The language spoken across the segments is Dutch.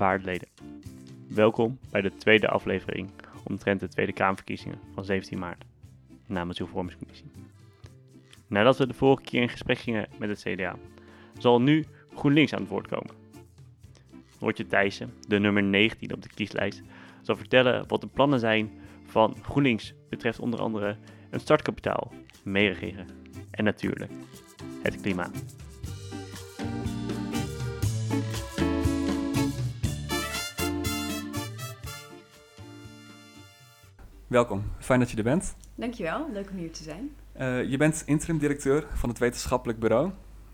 Waardeleden. Welkom bij de tweede aflevering omtrent de Tweede Kamerverkiezingen van 17 maart namens uw vormingscommissie. Nadat we de vorige keer in gesprek gingen met het CDA, zal nu GroenLinks aan het woord komen. Roortje Thijssen, de nummer 19 op de kieslijst, zal vertellen wat de plannen zijn van GroenLinks betreft onder andere een startkapitaal, meeregeren en natuurlijk het klimaat. Welkom, fijn dat je er bent. Dankjewel, leuk om hier te zijn. Uh, je bent interim-directeur van het wetenschappelijk bureau.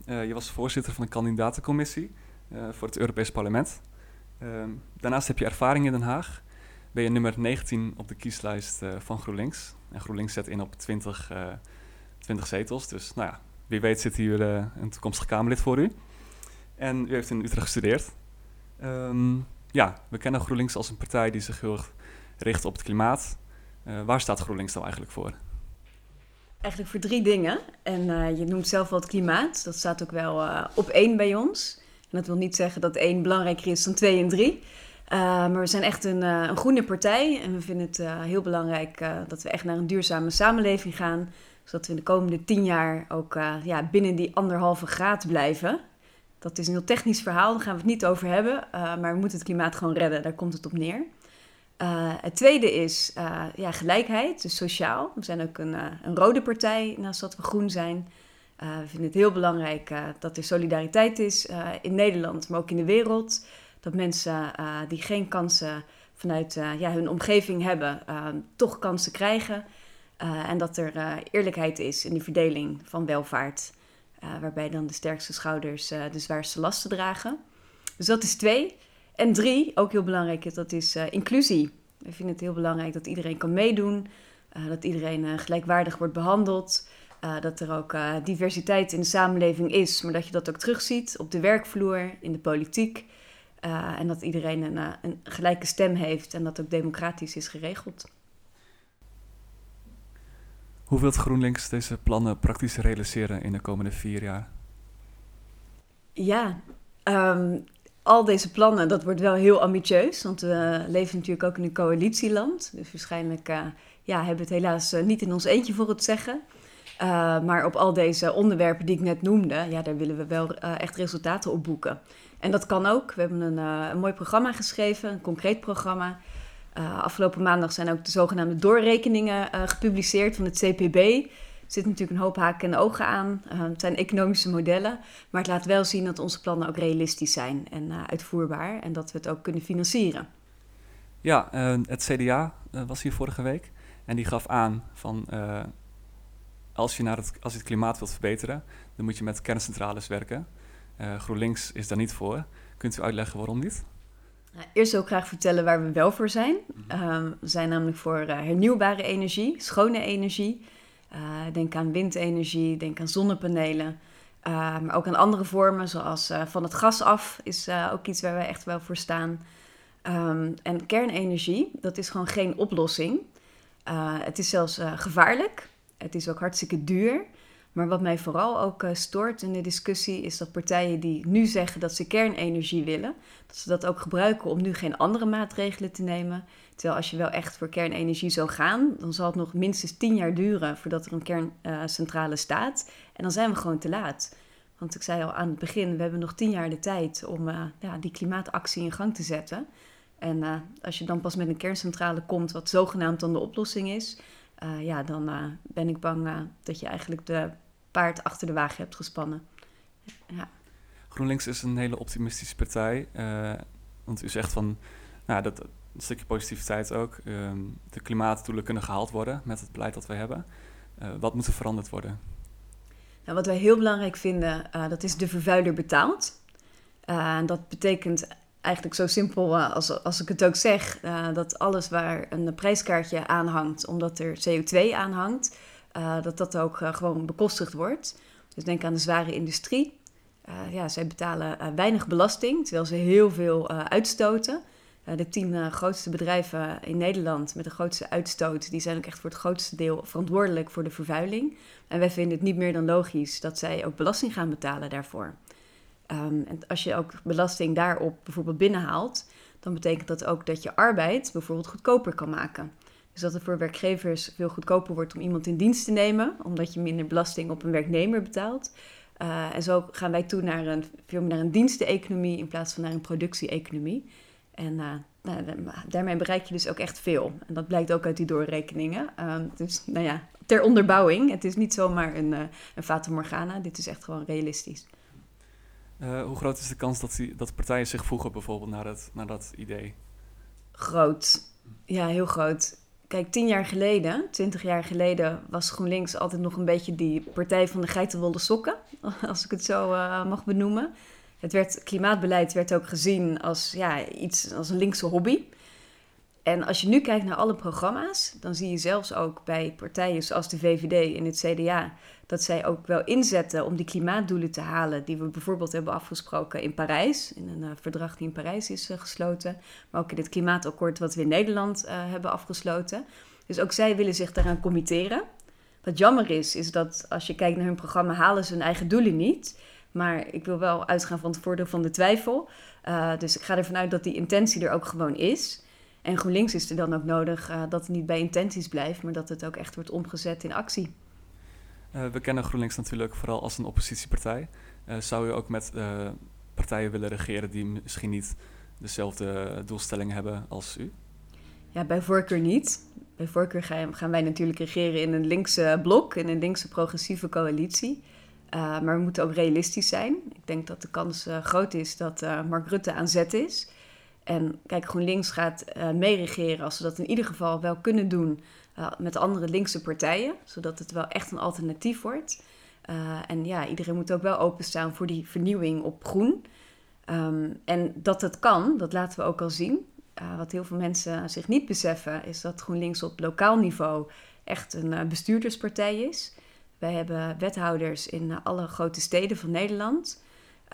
Uh, je was voorzitter van de kandidatencommissie uh, voor het Europees Parlement. Ehm, daarnaast heb je ervaring in Den Haag. Ben je nummer 19 op de kieslijst van GroenLinks. En GroenLinks zet in op 20, 20 zetels. Dus nou ja, wie weet zit hier een toekomstig Kamerlid voor u. En u heeft in Utrecht gestudeerd. Um, ja, we kennen GroenLinks als een partij die zich heel erg richt op het klimaat uh, waar staat GroenLinks dan eigenlijk voor? Eigenlijk voor drie dingen. En uh, je noemt zelf wel het klimaat. Dat staat ook wel uh, op één bij ons. En dat wil niet zeggen dat één belangrijker is dan twee en drie. maar we zijn echt een, een, groene partij. En we vinden het heel belangrijk dat we echt naar een duurzame samenleving gaan. Zodat we in de komende tien jaar ook ja, binnen die anderhalve graad blijven. Dat is een heel technisch verhaal, daar gaan we het niet over hebben. maar we moeten het klimaat gewoon redden, daar komt het op neer. Uh, het tweede is uh, ja, gelijkheid, dus sociaal. We zijn ook een, uh, een rode partij naast dat we groen zijn. we vinden het heel belangrijk dat er solidariteit is in Nederland, maar ook in de wereld. Dat mensen die geen kansen vanuit ja, hun omgeving hebben, toch kansen krijgen. en dat er eerlijkheid is in de verdeling van welvaart, waarbij dan de sterkste schouders de zwaarste lasten dragen. Dus dat is twee. En drie, ook heel belangrijk, dat is uh, inclusie. We vinden het heel belangrijk dat iedereen kan meedoen, uh, dat iedereen uh, gelijkwaardig wordt behandeld, dat er ook diversiteit in de samenleving is, maar dat je dat ook terugziet op de werkvloer, in de politiek. en dat iedereen een, een gelijke stem heeft en dat ook democratisch is geregeld. Hoe wilt GroenLinks deze plannen praktisch realiseren in de komende vier jaar? Ja, um, al deze plannen, dat wordt wel heel ambitieus. Want we leven natuurlijk ook in een coalitieland. Dus waarschijnlijk uh, ja, hebben we het helaas eh, niet in ons eentje voor het zeggen. Uh, maar op al deze onderwerpen die ik net noemde, ja, daar willen we wel echt resultaten op boeken. En dat kan ook. We hebben een, een mooi programma geschreven, een concreet programma. afgelopen maandag zijn ook de zogenaamde doorrekeningen gepubliceerd van het CPB zit natuurlijk een hoop haken en ogen aan. Uh, het zijn economische modellen, maar het laat wel zien dat onze plannen ook realistisch zijn en uh, uitvoerbaar en dat we het ook kunnen financieren. Ja, uh, het CDA was hier vorige week en die gaf aan van als, je naar het, als je het klimaat wilt verbeteren, dan moet je met kerncentrales werken. GroenLinks is daar niet voor. Kunt u uitleggen waarom niet? Eerst wil ik graag vertellen waar we wel voor zijn. Uh, we zijn namelijk voor hernieuwbare energie, schone energie. Uh, denk aan windenergie, denk aan zonnepanelen. Uh, maar ook aan andere vormen, zoals uh, van het gas af, is ook iets waar wij echt wel voor staan. Um, en kernenergie, dat is gewoon geen oplossing. het is zelfs gevaarlijk. Het is ook hartstikke duur. Maar wat mij vooral ook stoort in de discussie is dat partijen die nu zeggen dat ze kernenergie willen, dat ze dat ook gebruiken om nu geen andere maatregelen te nemen. Terwijl als je wel echt voor kernenergie zou gaan, dan zal het nog minstens tien jaar duren voordat er een kerncentrale staat. En dan zijn we gewoon te laat. Want ik zei al aan het begin, we hebben nog tien jaar de tijd om uh, ja, die klimaatactie in gang te zetten. En uh, als je dan pas met een kerncentrale komt, wat zogenaamd dan de oplossing is, uh, ja, dan ben ik bang dat je eigenlijk de paard achter de wagen hebt gespannen. Ja. GroenLinks is een hele optimistische partij. want u zegt van, nou, dat, een stukje positiviteit ook. Ehm, de klimaatdoelen kunnen gehaald worden met het beleid dat we hebben. Uh, wat moet er veranderd worden? Nou, wat wij heel belangrijk vinden, uh, dat is de vervuiler betaalt. Uh, dat betekent eigenlijk zo simpel als, als ik het ook zeg, dat alles waar een prijskaartje aan hangt, omdat er CO2 aan hangt, dat dat ook gewoon bekostigd wordt. Dus denk aan de zware industrie. ja, zij betalen weinig belasting, terwijl ze heel veel uitstoten. Eh, de tien eh, grootste bedrijven in Nederland met de grootste uitstoot, die zijn ook echt voor het grootste deel verantwoordelijk voor de vervuiling. En wij vinden het niet meer dan logisch dat zij ook belasting gaan betalen daarvoor. Ehm, en als je ook belasting daarop bijvoorbeeld binnenhaalt, dan betekent dat ook dat je arbeid bijvoorbeeld goedkoper kan maken. Dus dat het voor werkgevers veel goedkoper wordt om iemand in dienst te nemen, omdat je minder belasting op een werknemer betaalt. En zo gaan wij toe naar een, veel naar een diensteconomie in plaats van naar een productie-economie. En uh, nou, daarmee bereik je dus ook echt veel. En dat blijkt ook uit die doorrekeningen. Uh, dus nou ja, ter onderbouwing. Het is niet zomaar een, uh, een fata morgana. Dit is echt gewoon realistisch. hoe groot is de kans dat, die, dat partijen zich voegen bijvoorbeeld naar, het, naar dat idee? Groot. Ja, heel groot. Kijk, tien jaar geleden, twintig jaar geleden, was GroenLinks altijd nog een beetje die partij van de geitenwolle sokken, als ik het zo mag benoemen. Het werd, klimaatbeleid werd ook gezien als, ja, iets, als een linkse hobby. En als je nu kijkt naar alle programma's, dan zie je zelfs ook bij partijen zoals de VVD en het CDA dat zij ook wel inzetten om die klimaatdoelen te halen, die we bijvoorbeeld hebben afgesproken in Parijs, in een uh, verdrag die in Parijs is uh, gesloten, maar ook in het klimaatakkoord wat we in Nederland uh, hebben afgesloten. Dus ook zij willen zich daaraan committeren. Wat jammer is, is dat als je kijkt naar hun programma, halen ze hun eigen doelen niet. Maar ik wil wel uitgaan van het voordeel van de twijfel. dus ik ga ervan uit dat die intentie er ook gewoon is. En GroenLinks is er dan ook nodig dat het niet bij intenties blijft, maar dat het ook echt wordt omgezet in actie. Uh, we kennen GroenLinks natuurlijk vooral als een oppositiepartij. Zou u ook met partijen willen regeren die misschien niet dezelfde doelstelling hebben als u? Ja, bij voorkeur niet. Bij voorkeur gaan wij natuurlijk regeren in een linkse blok, in een linkse progressieve coalitie. Maar we moeten ook realistisch zijn. Ik denk dat de kans groot is dat Mark Rutte aan zet is. En kijk, GroenLinks gaat meeregeren als ze dat in ieder geval wel kunnen doen met andere linkse partijen, zodat het wel echt een alternatief wordt. En ja, iedereen moet ook wel openstaan voor die vernieuwing op groen. Um, en dat het kan, dat laten we ook al zien. Wat heel veel mensen zich niet beseffen, is dat GroenLinks op lokaal niveau echt een bestuurderspartij is. Wij hebben wethouders in alle grote steden van Nederland.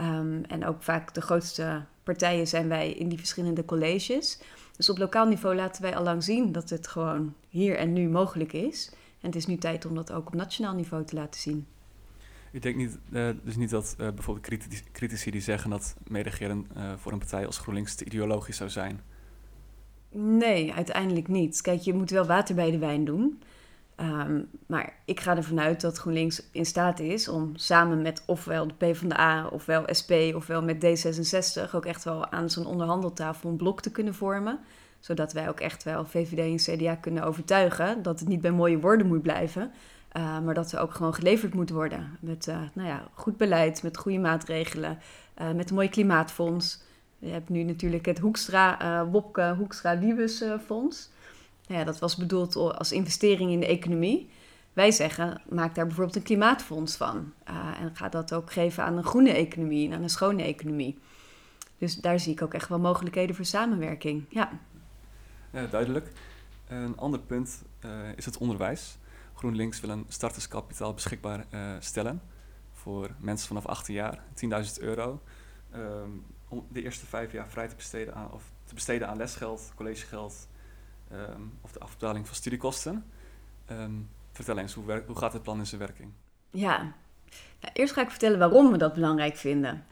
Um, en ook vaak de grootste partijen zijn wij in die verschillende colleges. Dus op lokaal niveau laten wij al lang zien dat het gewoon hier en nu mogelijk is. En het is nu tijd om dat ook op nationaal niveau te laten zien. U denkt niet, uh, dus niet dat uh, bijvoorbeeld critici, critici, die zeggen dat meeregeren uh, voor een partij als GroenLinks te ideologisch zou zijn? Nee, uiteindelijk niet. Kijk, je moet wel water bij de wijn doen. Um, maar ik ga ervan uit dat GroenLinks in staat is om samen met ofwel de PvdA, ofwel SP, ofwel met D66 ook echt wel aan zo'n onderhandeltafel een blok te kunnen vormen. Zodat wij ook echt wel VVD en CDA kunnen overtuigen dat het niet bij mooie woorden moet blijven. Uh, maar dat er ook gewoon geleverd moet worden. Met uh, nou ja, goed beleid, met goede maatregelen, uh, met een mooi klimaatfonds. Je hebt nu natuurlijk het Hoekstra, Wopke Hoekstra-Wiebes fonds. Ja, dat was bedoeld als investering in de economie. Wij zeggen, maak daar bijvoorbeeld een klimaatfonds van. Uh, en ga dat ook geven aan een groene economie en aan een schone economie. Dus daar zie ik ook echt wel mogelijkheden voor samenwerking. Ja, ja duidelijk. Een ander punt uh, is het onderwijs. GroenLinks wil een starterskapitaal beschikbaar uh, stellen voor mensen vanaf 18 jaar, 10.000 euro. Um, om de eerste vijf jaar vrij te besteden aan, of te besteden aan lesgeld, collegegeld um, of de afbetaling van studiekosten. Um, vertel eens, hoe, hoe gaat het plan in zijn werking? Ja, nou, eerst ga ik vertellen waarom we dat belangrijk vinden.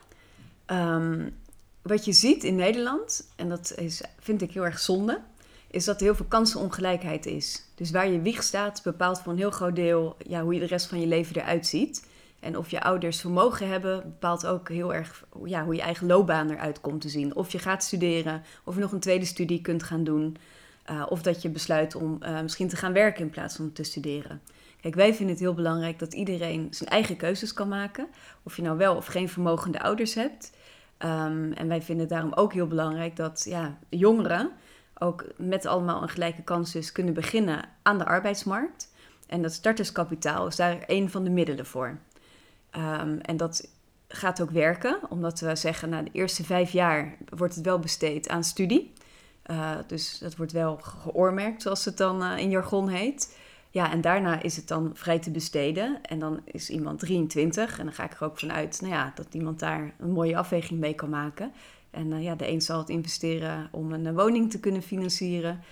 Um, wat je ziet in Nederland, en dat is, vind ik heel erg zonde, is dat er heel veel kansenongelijkheid is. Dus waar je wieg staat, bepaalt voor een heel groot deel ja, hoe je de rest van je leven eruit ziet. En of je ouders vermogen hebben, bepaalt ook heel erg ja, hoe je eigen loopbaan eruit komt te zien. Of je gaat studeren, of je nog een tweede studie kunt gaan doen. Uh, of dat je besluit om uh, misschien te gaan werken in plaats van te studeren. Kijk, wij vinden het heel belangrijk dat iedereen zijn eigen keuzes kan maken. Of je nou wel of geen vermogende ouders hebt. Um, en wij vinden het daarom ook heel belangrijk dat ja, jongeren ook met allemaal een gelijke kans dus kunnen beginnen aan de arbeidsmarkt. En dat starterskapitaal is daar een van de middelen voor. Um, en dat gaat ook werken, omdat we zeggen, na de eerste vijf jaar wordt het wel besteed aan studie. Uh, dus dat wordt wel geoormerkt, zoals het dan uh, in jargon heet. Ja, en daarna is het dan vrij te besteden. En dan is iemand 23. En dan ga ik er ook vanuit nou ja, dat iemand daar een mooie afweging mee kan maken. En uh, ja, de een zal het investeren om een woning te kunnen financieren.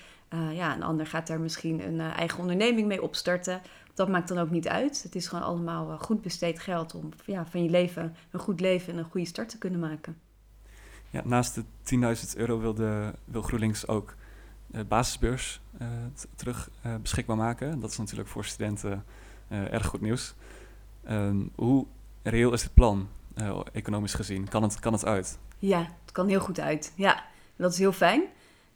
ja, een ander gaat daar misschien een eigen onderneming mee opstarten. dat maakt dan ook niet uit. Het is gewoon allemaal eh, goed besteed geld om ja, van je leven een goed leven en een goede start te kunnen maken. Ja, naast de 10.000 euro wil, de, wil GroenLinks ook de basisbeurs uh, terug uh, beschikbaar maken. Dat is natuurlijk voor studenten erg goed nieuws. Ehm, hoe reëel is het plan, economisch gezien? Kan het, kan het uit? Ja, het kan heel goed uit. Ja, dat is heel fijn.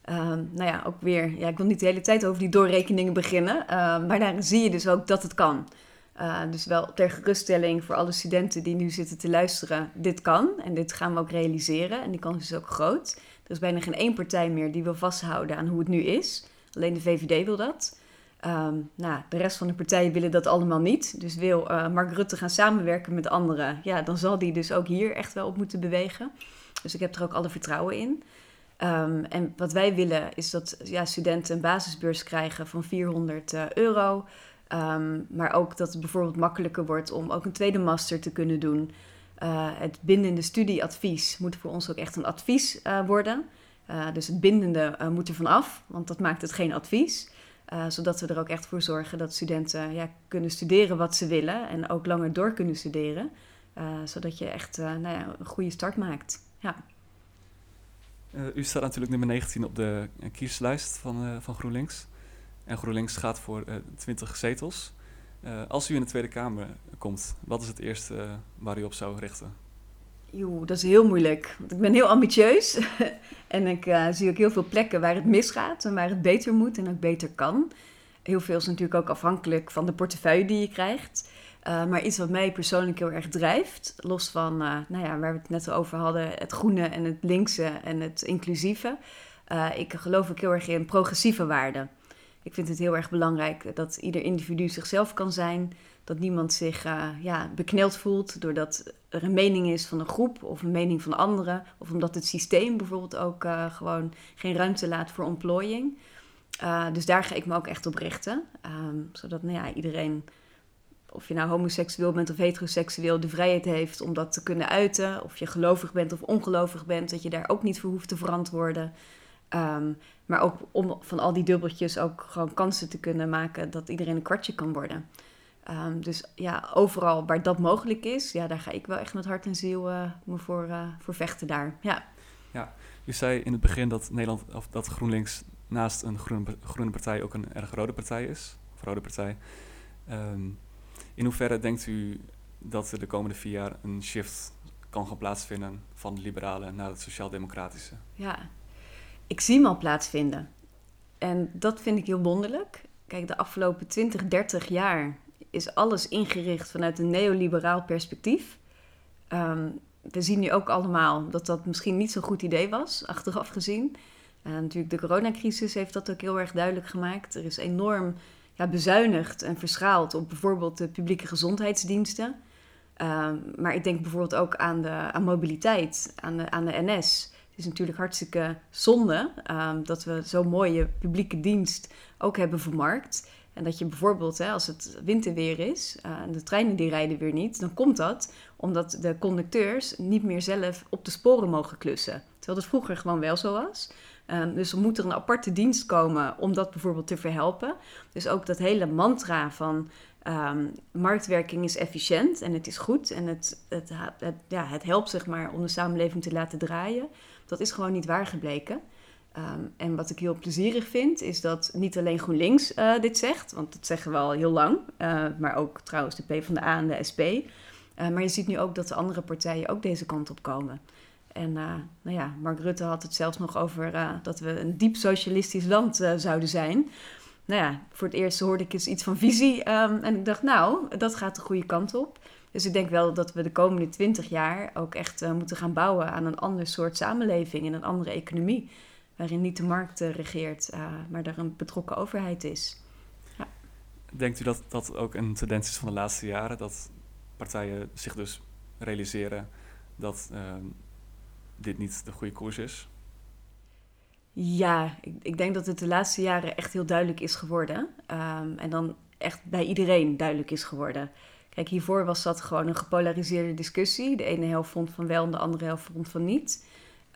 Um, nou ja, ook weer, ja, ik wil niet de hele tijd over die doorrekeningen beginnen, uh, maar daar zie je dus ook dat het kan. Uh, dus wel ter geruststelling voor alle studenten die nu zitten te luisteren, dit kan en dit gaan we ook realiseren en die kans is ook groot. Er is bijna geen één partij meer die wil vasthouden aan hoe het nu is. Alleen de VVD wil dat. Um, nou, de rest van de partijen willen dat allemaal niet. Dus wil uh, Mark Rutte gaan samenwerken met anderen, ja, dan zal die dus ook hier echt wel op moeten bewegen. Dus ik heb er ook alle vertrouwen in. Um, en wat wij willen is dat ja, studenten een basisbeurs krijgen van 400 uh, euro. Um, maar ook dat het bijvoorbeeld makkelijker wordt om ook een tweede master te kunnen doen. Uh, het bindende studieadvies moet voor ons ook echt een advies uh, worden. dus het bindende moet er vanaf, want dat maakt het geen advies. zodat we er ook echt voor zorgen dat studenten ja, kunnen studeren wat ze willen en ook langer door kunnen studeren. zodat je echt nou ja, een goede start maakt. Ja. U staat natuurlijk nummer 19 op de kieslijst van, van GroenLinks. En GroenLinks gaat voor 20 zetels. als u in de Tweede Kamer komt, wat is het eerste waar u op zou richten? Joe, dat is heel moeilijk. Want ik ben heel ambitieus. en ik zie ook heel veel plekken waar het misgaat en waar het beter moet en ook beter kan. Heel veel is natuurlijk ook afhankelijk van de portefeuille die je krijgt. Maar iets wat mij persoonlijk heel erg drijft, los van nou ja, waar we het net over hadden, het groene en het linkse en het inclusieve. Ik geloof ook heel erg in progressieve waarden. Ik vind het heel erg belangrijk dat ieder individu zichzelf kan zijn. Dat niemand zich ja, bekneld voelt doordat er een mening is van een groep of een mening van anderen. Of omdat het systeem bijvoorbeeld ook gewoon geen ruimte laat voor ontplooiing. dus daar ga ik me ook echt op richten. Um, zodat nou ja, iedereen of je nou homoseksueel bent of heteroseksueel, de vrijheid heeft om dat te kunnen uiten. Of je gelovig bent of ongelovig bent, dat je daar ook niet voor hoeft te verantwoorden. Um, maar ook om van al die dubbeltjes ook gewoon kansen te kunnen maken dat iedereen een kwartje kan worden. Um, dus ja, overal waar dat mogelijk is, ja, daar ga ik wel echt met hart en ziel uh, me voor, uh, voor vechten daar. Ja. ja, u zei in het begin dat Nederland of dat GroenLinks naast een groene, groene partij ook een erg rode partij is. Of rode partij. Um, in hoeverre denkt u dat er de komende vier jaar een shift kan gaan plaatsvinden van de liberale naar het sociaal-democratische? Ja, ik zie hem al plaatsvinden. En dat vind ik heel wonderlijk. Kijk, de afgelopen 20, 30 jaar is alles ingericht vanuit een neoliberaal perspectief. Um, we zien nu ook allemaal dat dat misschien niet zo'n goed idee was, achteraf gezien. Uh, natuurlijk, de coronacrisis heeft dat ook heel erg duidelijk gemaakt. Er is enorm ja, bezuinigd en verschaald op bijvoorbeeld de publieke gezondheidsdiensten. Ehm, maar ik denk bijvoorbeeld ook aan, de, aan mobiliteit, aan de, aan de NS. Het is natuurlijk hartstikke zonde um, dat we zo'n mooie publieke dienst ook hebben vermarkt. En dat je bijvoorbeeld, hè, als het winterweer is uh, en de treinen die rijden weer niet, dan komt dat omdat de conducteurs niet meer zelf op de sporen mogen klussen. Terwijl dat vroeger gewoon wel zo was. Um, dus er moet er een aparte dienst komen om dat bijvoorbeeld te verhelpen. Dus ook dat hele mantra van um, marktwerking is efficiënt en het is goed en het, het, het, ja, het helpt zeg maar om de samenleving te laten draaien. Dat is gewoon niet waar gebleken. Um, en wat ik heel plezierig vind, is dat niet alleen GroenLinks uh, dit zegt, want dat zeggen we al heel lang, uh, maar ook trouwens de PvdA en de SP. Uh, maar je ziet nu ook dat de andere partijen ook deze kant op komen. En nou ja, Mark Rutte had het zelfs nog over dat we een diep socialistisch land zouden zijn. Nou ja, voor het eerst hoorde ik eens iets van visie. Um, en ik dacht, nou, dat gaat de goede kant op. Dus ik denk wel dat we de komende twintig jaar ook echt moeten gaan bouwen aan een ander soort samenleving en een andere economie. Waarin niet de markt regeert, maar er een betrokken overheid is. Ja. Denkt u dat dat ook een tendens is van de laatste jaren? Dat partijen zich dus realiseren dat ehm, dit niet de goede koers is? Ja, ik, ik, denk dat het de laatste jaren echt heel duidelijk is geworden. Um, en dan echt bij iedereen duidelijk is geworden. Kijk, hiervoor was dat gewoon een gepolariseerde discussie. De ene helft vond van wel en de andere helft vond van niet.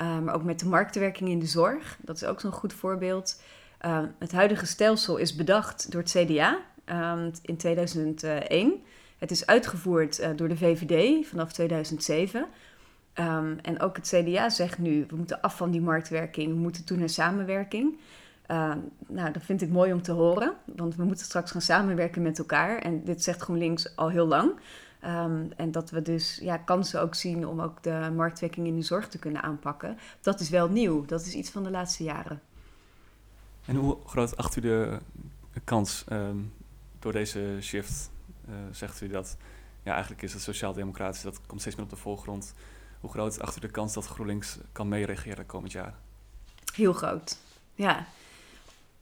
Uh, maar ook met de marktwerking in de zorg, dat is ook zo'n goed voorbeeld. Uh, het huidige stelsel is bedacht door het CDA. ehm, in 2001. Het is uitgevoerd uh, door de VVD vanaf 2007. Um, en ook het CDA zegt nu, we moeten af van die marktwerking, we moeten toe naar samenwerking. Uh, nou, dat vind ik mooi om te horen, want we moeten straks gaan samenwerken met elkaar. En dit zegt GroenLinks al heel lang. Um, en dat we dus ja, kansen ook zien om ook de marktwerking in de zorg te kunnen aanpakken. Dat is wel nieuw, dat is iets van de laatste jaren. En hoe groot acht u de kans um, door deze shift? Uh, zegt u dat ja, eigenlijk is het sociaal-democratisch, dat komt steeds meer op de voorgrond. Hoe groot is achter de kans dat GroenLinks kan meeregeren komend jaar? Heel groot, ja.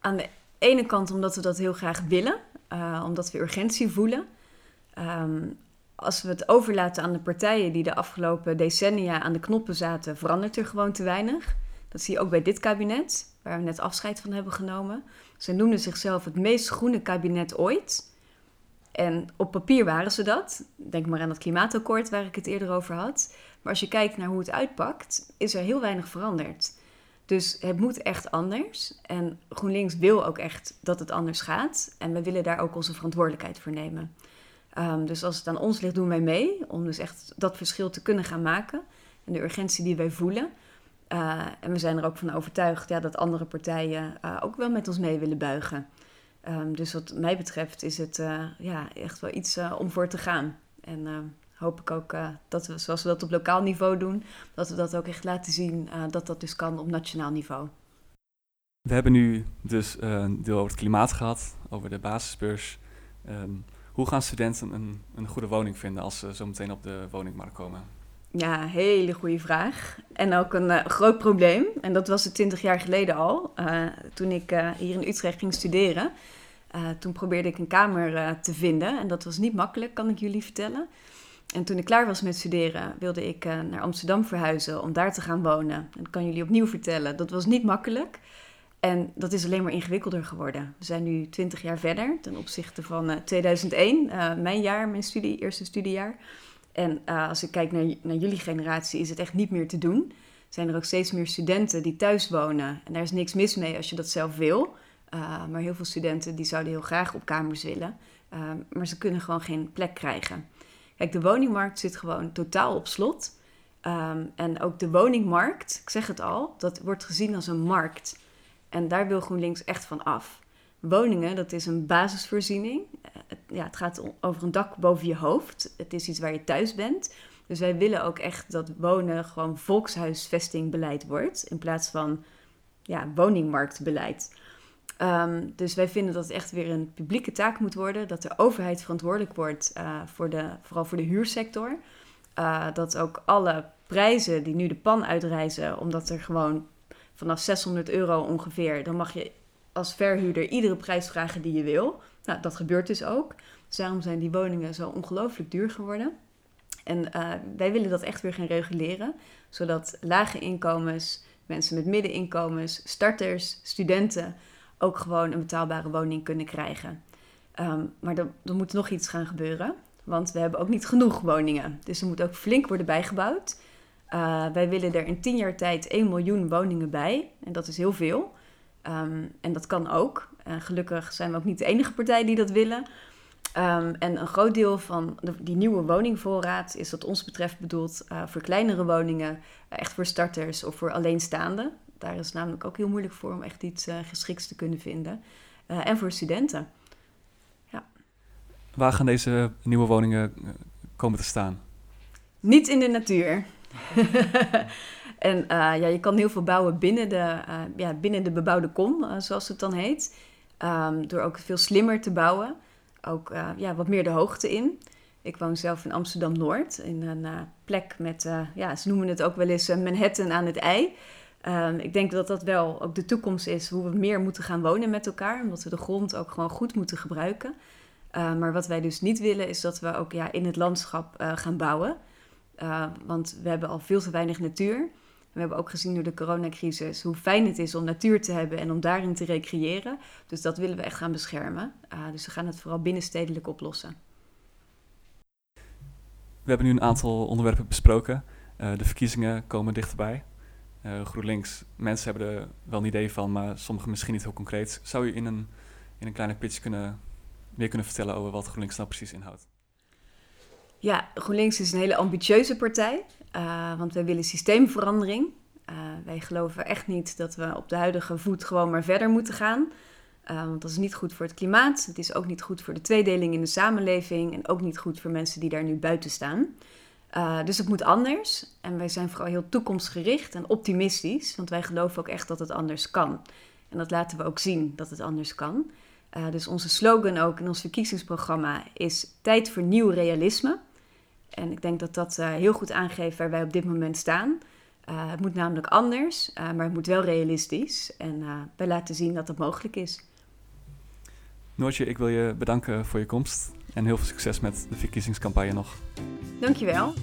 Aan de ene kant omdat we dat heel graag willen, uh, omdat we urgentie voelen. Um, als we het overlaten aan de partijen die de afgelopen decennia aan de knoppen zaten, verandert er gewoon te weinig. Dat zie je ook bij dit kabinet, waar we net afscheid van hebben genomen. Ze noemden zichzelf het meest groene kabinet ooit. En op papier waren ze dat. Denk maar aan het klimaatakkoord waar ik het eerder over had. Maar als je kijkt naar hoe het uitpakt, is er heel weinig veranderd. Dus het moet echt anders. En GroenLinks wil ook echt dat het anders gaat. En we willen daar ook onze verantwoordelijkheid voor nemen. Um, dus als het aan ons ligt, doen wij mee. Om dus echt dat verschil te kunnen gaan maken. En de urgentie die wij voelen. Uh, en we zijn er ook van overtuigd ja, dat andere partijen uh, ook wel met ons mee willen buigen. Um, dus wat mij betreft is het uh, ja, echt wel iets om voor te gaan. En hoop ik ook dat we, zoals we dat op lokaal niveau doen, dat we dat ook echt laten zien dat dat dus kan op nationaal niveau. We hebben nu dus een deel over het klimaat gehad, over de basisbeurs. Um, hoe gaan studenten een, een goede woning vinden als ze zo meteen op de woningmarkt komen? Ja, hele goede vraag. En ook een uh, groot probleem. En dat was het twintig jaar geleden al. Uh, toen ik uh, hier in Utrecht ging studeren. toen probeerde ik een kamer te vinden. En dat was niet makkelijk, kan ik jullie vertellen. En toen ik klaar was met studeren, wilde ik naar Amsterdam verhuizen om daar te gaan wonen. En dat kan jullie opnieuw vertellen. Dat was niet makkelijk. En dat is alleen maar ingewikkelder geworden. We zijn nu twintig jaar verder ten opzichte van uh, 2001, uh, mijn jaar, mijn studie, eerste studiejaar. En als ik kijk naar, naar jullie generatie, is het echt niet meer te doen. Zijn er ook steeds meer studenten die thuis wonen. En daar is niks mis mee als je dat zelf wil. Maar heel veel studenten die zouden heel graag op kamers willen. maar ze kunnen gewoon geen plek krijgen. Kijk, de woningmarkt zit gewoon totaal op slot. Um, en ook de woningmarkt, ik zeg het al, dat wordt gezien als een markt. En daar wil GroenLinks echt van af. Woningen, dat is een basisvoorziening. Eh, ja, het gaat over een dak boven je hoofd. Het is iets waar je thuis bent. Dus wij willen ook echt dat wonen gewoon volkshuisvestingbeleid wordt. In plaats van ja, woningmarktbeleid. Um, dus wij vinden dat het echt weer een publieke taak moet worden. Dat de overheid verantwoordelijk wordt, uh, voor de, vooral voor de huursector. Uh, dat ook alle prijzen die nu de pan uitreizen, omdat er gewoon vanaf 600 euro ongeveer, dan mag je als verhuurder iedere prijs vragen die je wil. Nou, dat gebeurt dus ook. Dus daarom zijn die woningen zo ongelooflijk duur geworden. En uh, wij willen dat echt weer gaan reguleren, zodat lage inkomens, mensen met middeninkomens, starters, studenten ook gewoon een betaalbare woning kunnen krijgen. Um, maar er, moet nog iets gaan gebeuren, want we hebben ook niet genoeg woningen. Dus er moet ook flink worden bijgebouwd. Uh, wij willen er in tien jaar tijd 1 miljoen woningen bij. En dat is heel veel. Um, en dat kan ook. Gelukkig zijn we ook niet de enige partij die dat willen. Um, en een groot deel van de, die nieuwe woningvoorraad is wat ons betreft bedoeld uh, voor kleinere woningen. echt voor starters of voor alleenstaanden. Daar is het namelijk ook heel moeilijk voor om echt iets geschikts te kunnen vinden. en voor studenten. Ja. Waar gaan deze nieuwe woningen komen te staan? Niet in de natuur. en uh, ja, je kan heel veel bouwen binnen de, uh, ja, binnen de bebouwde kom, uh, zoals het dan heet. Um, door ook veel slimmer te bouwen. Ook ja, wat meer de hoogte in. Ik woon zelf in Amsterdam-Noord, in een plek met, ja, ze noemen het ook wel eens Manhattan aan het ei. Um, ik denk dat dat wel ook de toekomst is, hoe we meer moeten gaan wonen met elkaar. Omdat we de grond ook gewoon goed moeten gebruiken. maar wat wij dus niet willen, is dat we ook ja, in het landschap gaan bouwen. Uh, want we hebben al veel te weinig natuur. We hebben ook gezien door de coronacrisis hoe fijn het is om natuur te hebben en om daarin te recreëren. Dus dat willen we echt gaan beschermen. Uh, dus we gaan het vooral binnenstedelijk oplossen. We hebben nu een aantal onderwerpen besproken. Uh, de verkiezingen komen dichterbij. GroenLinks, mensen hebben er wel een idee van, maar sommigen misschien niet heel concreet. Zou je in een, in een kleine pitch kunnen meer kunnen vertellen over wat GroenLinks nou precies inhoudt. Ja, GroenLinks is een hele ambitieuze partij, uh, want wij willen systeemverandering. Uh, wij geloven echt niet dat we op de huidige voet gewoon maar verder moeten gaan. Want dat is niet goed voor het klimaat. Het is ook niet goed voor de tweedeling in de samenleving. En ook niet goed voor mensen die daar nu buiten staan. Uh, dus het moet anders. En wij zijn vooral heel toekomstgericht en optimistisch. Want wij geloven ook echt dat het anders kan. En dat laten we ook zien dat het anders kan. Uh, dus onze slogan ook in ons verkiezingsprogramma is tijd voor nieuw realisme. En ik denk dat dat uh, heel goed aangeeft waar wij op dit moment staan. het moet namelijk anders, maar het moet wel realistisch. En wij laten zien dat het mogelijk is. Noortje, ik wil je bedanken voor je komst en heel veel succes met de verkiezingscampagne nog. Dankjewel.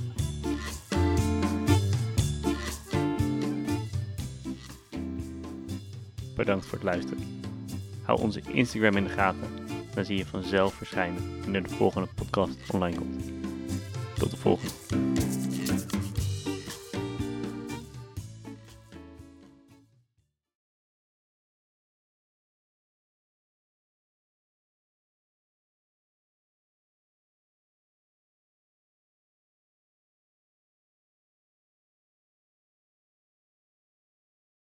Bedankt voor het luisteren. Hou onze Instagram in de gaten, dan zie je vanzelf verschijnen wanneer de volgende podcast online komt. Tot de volgende.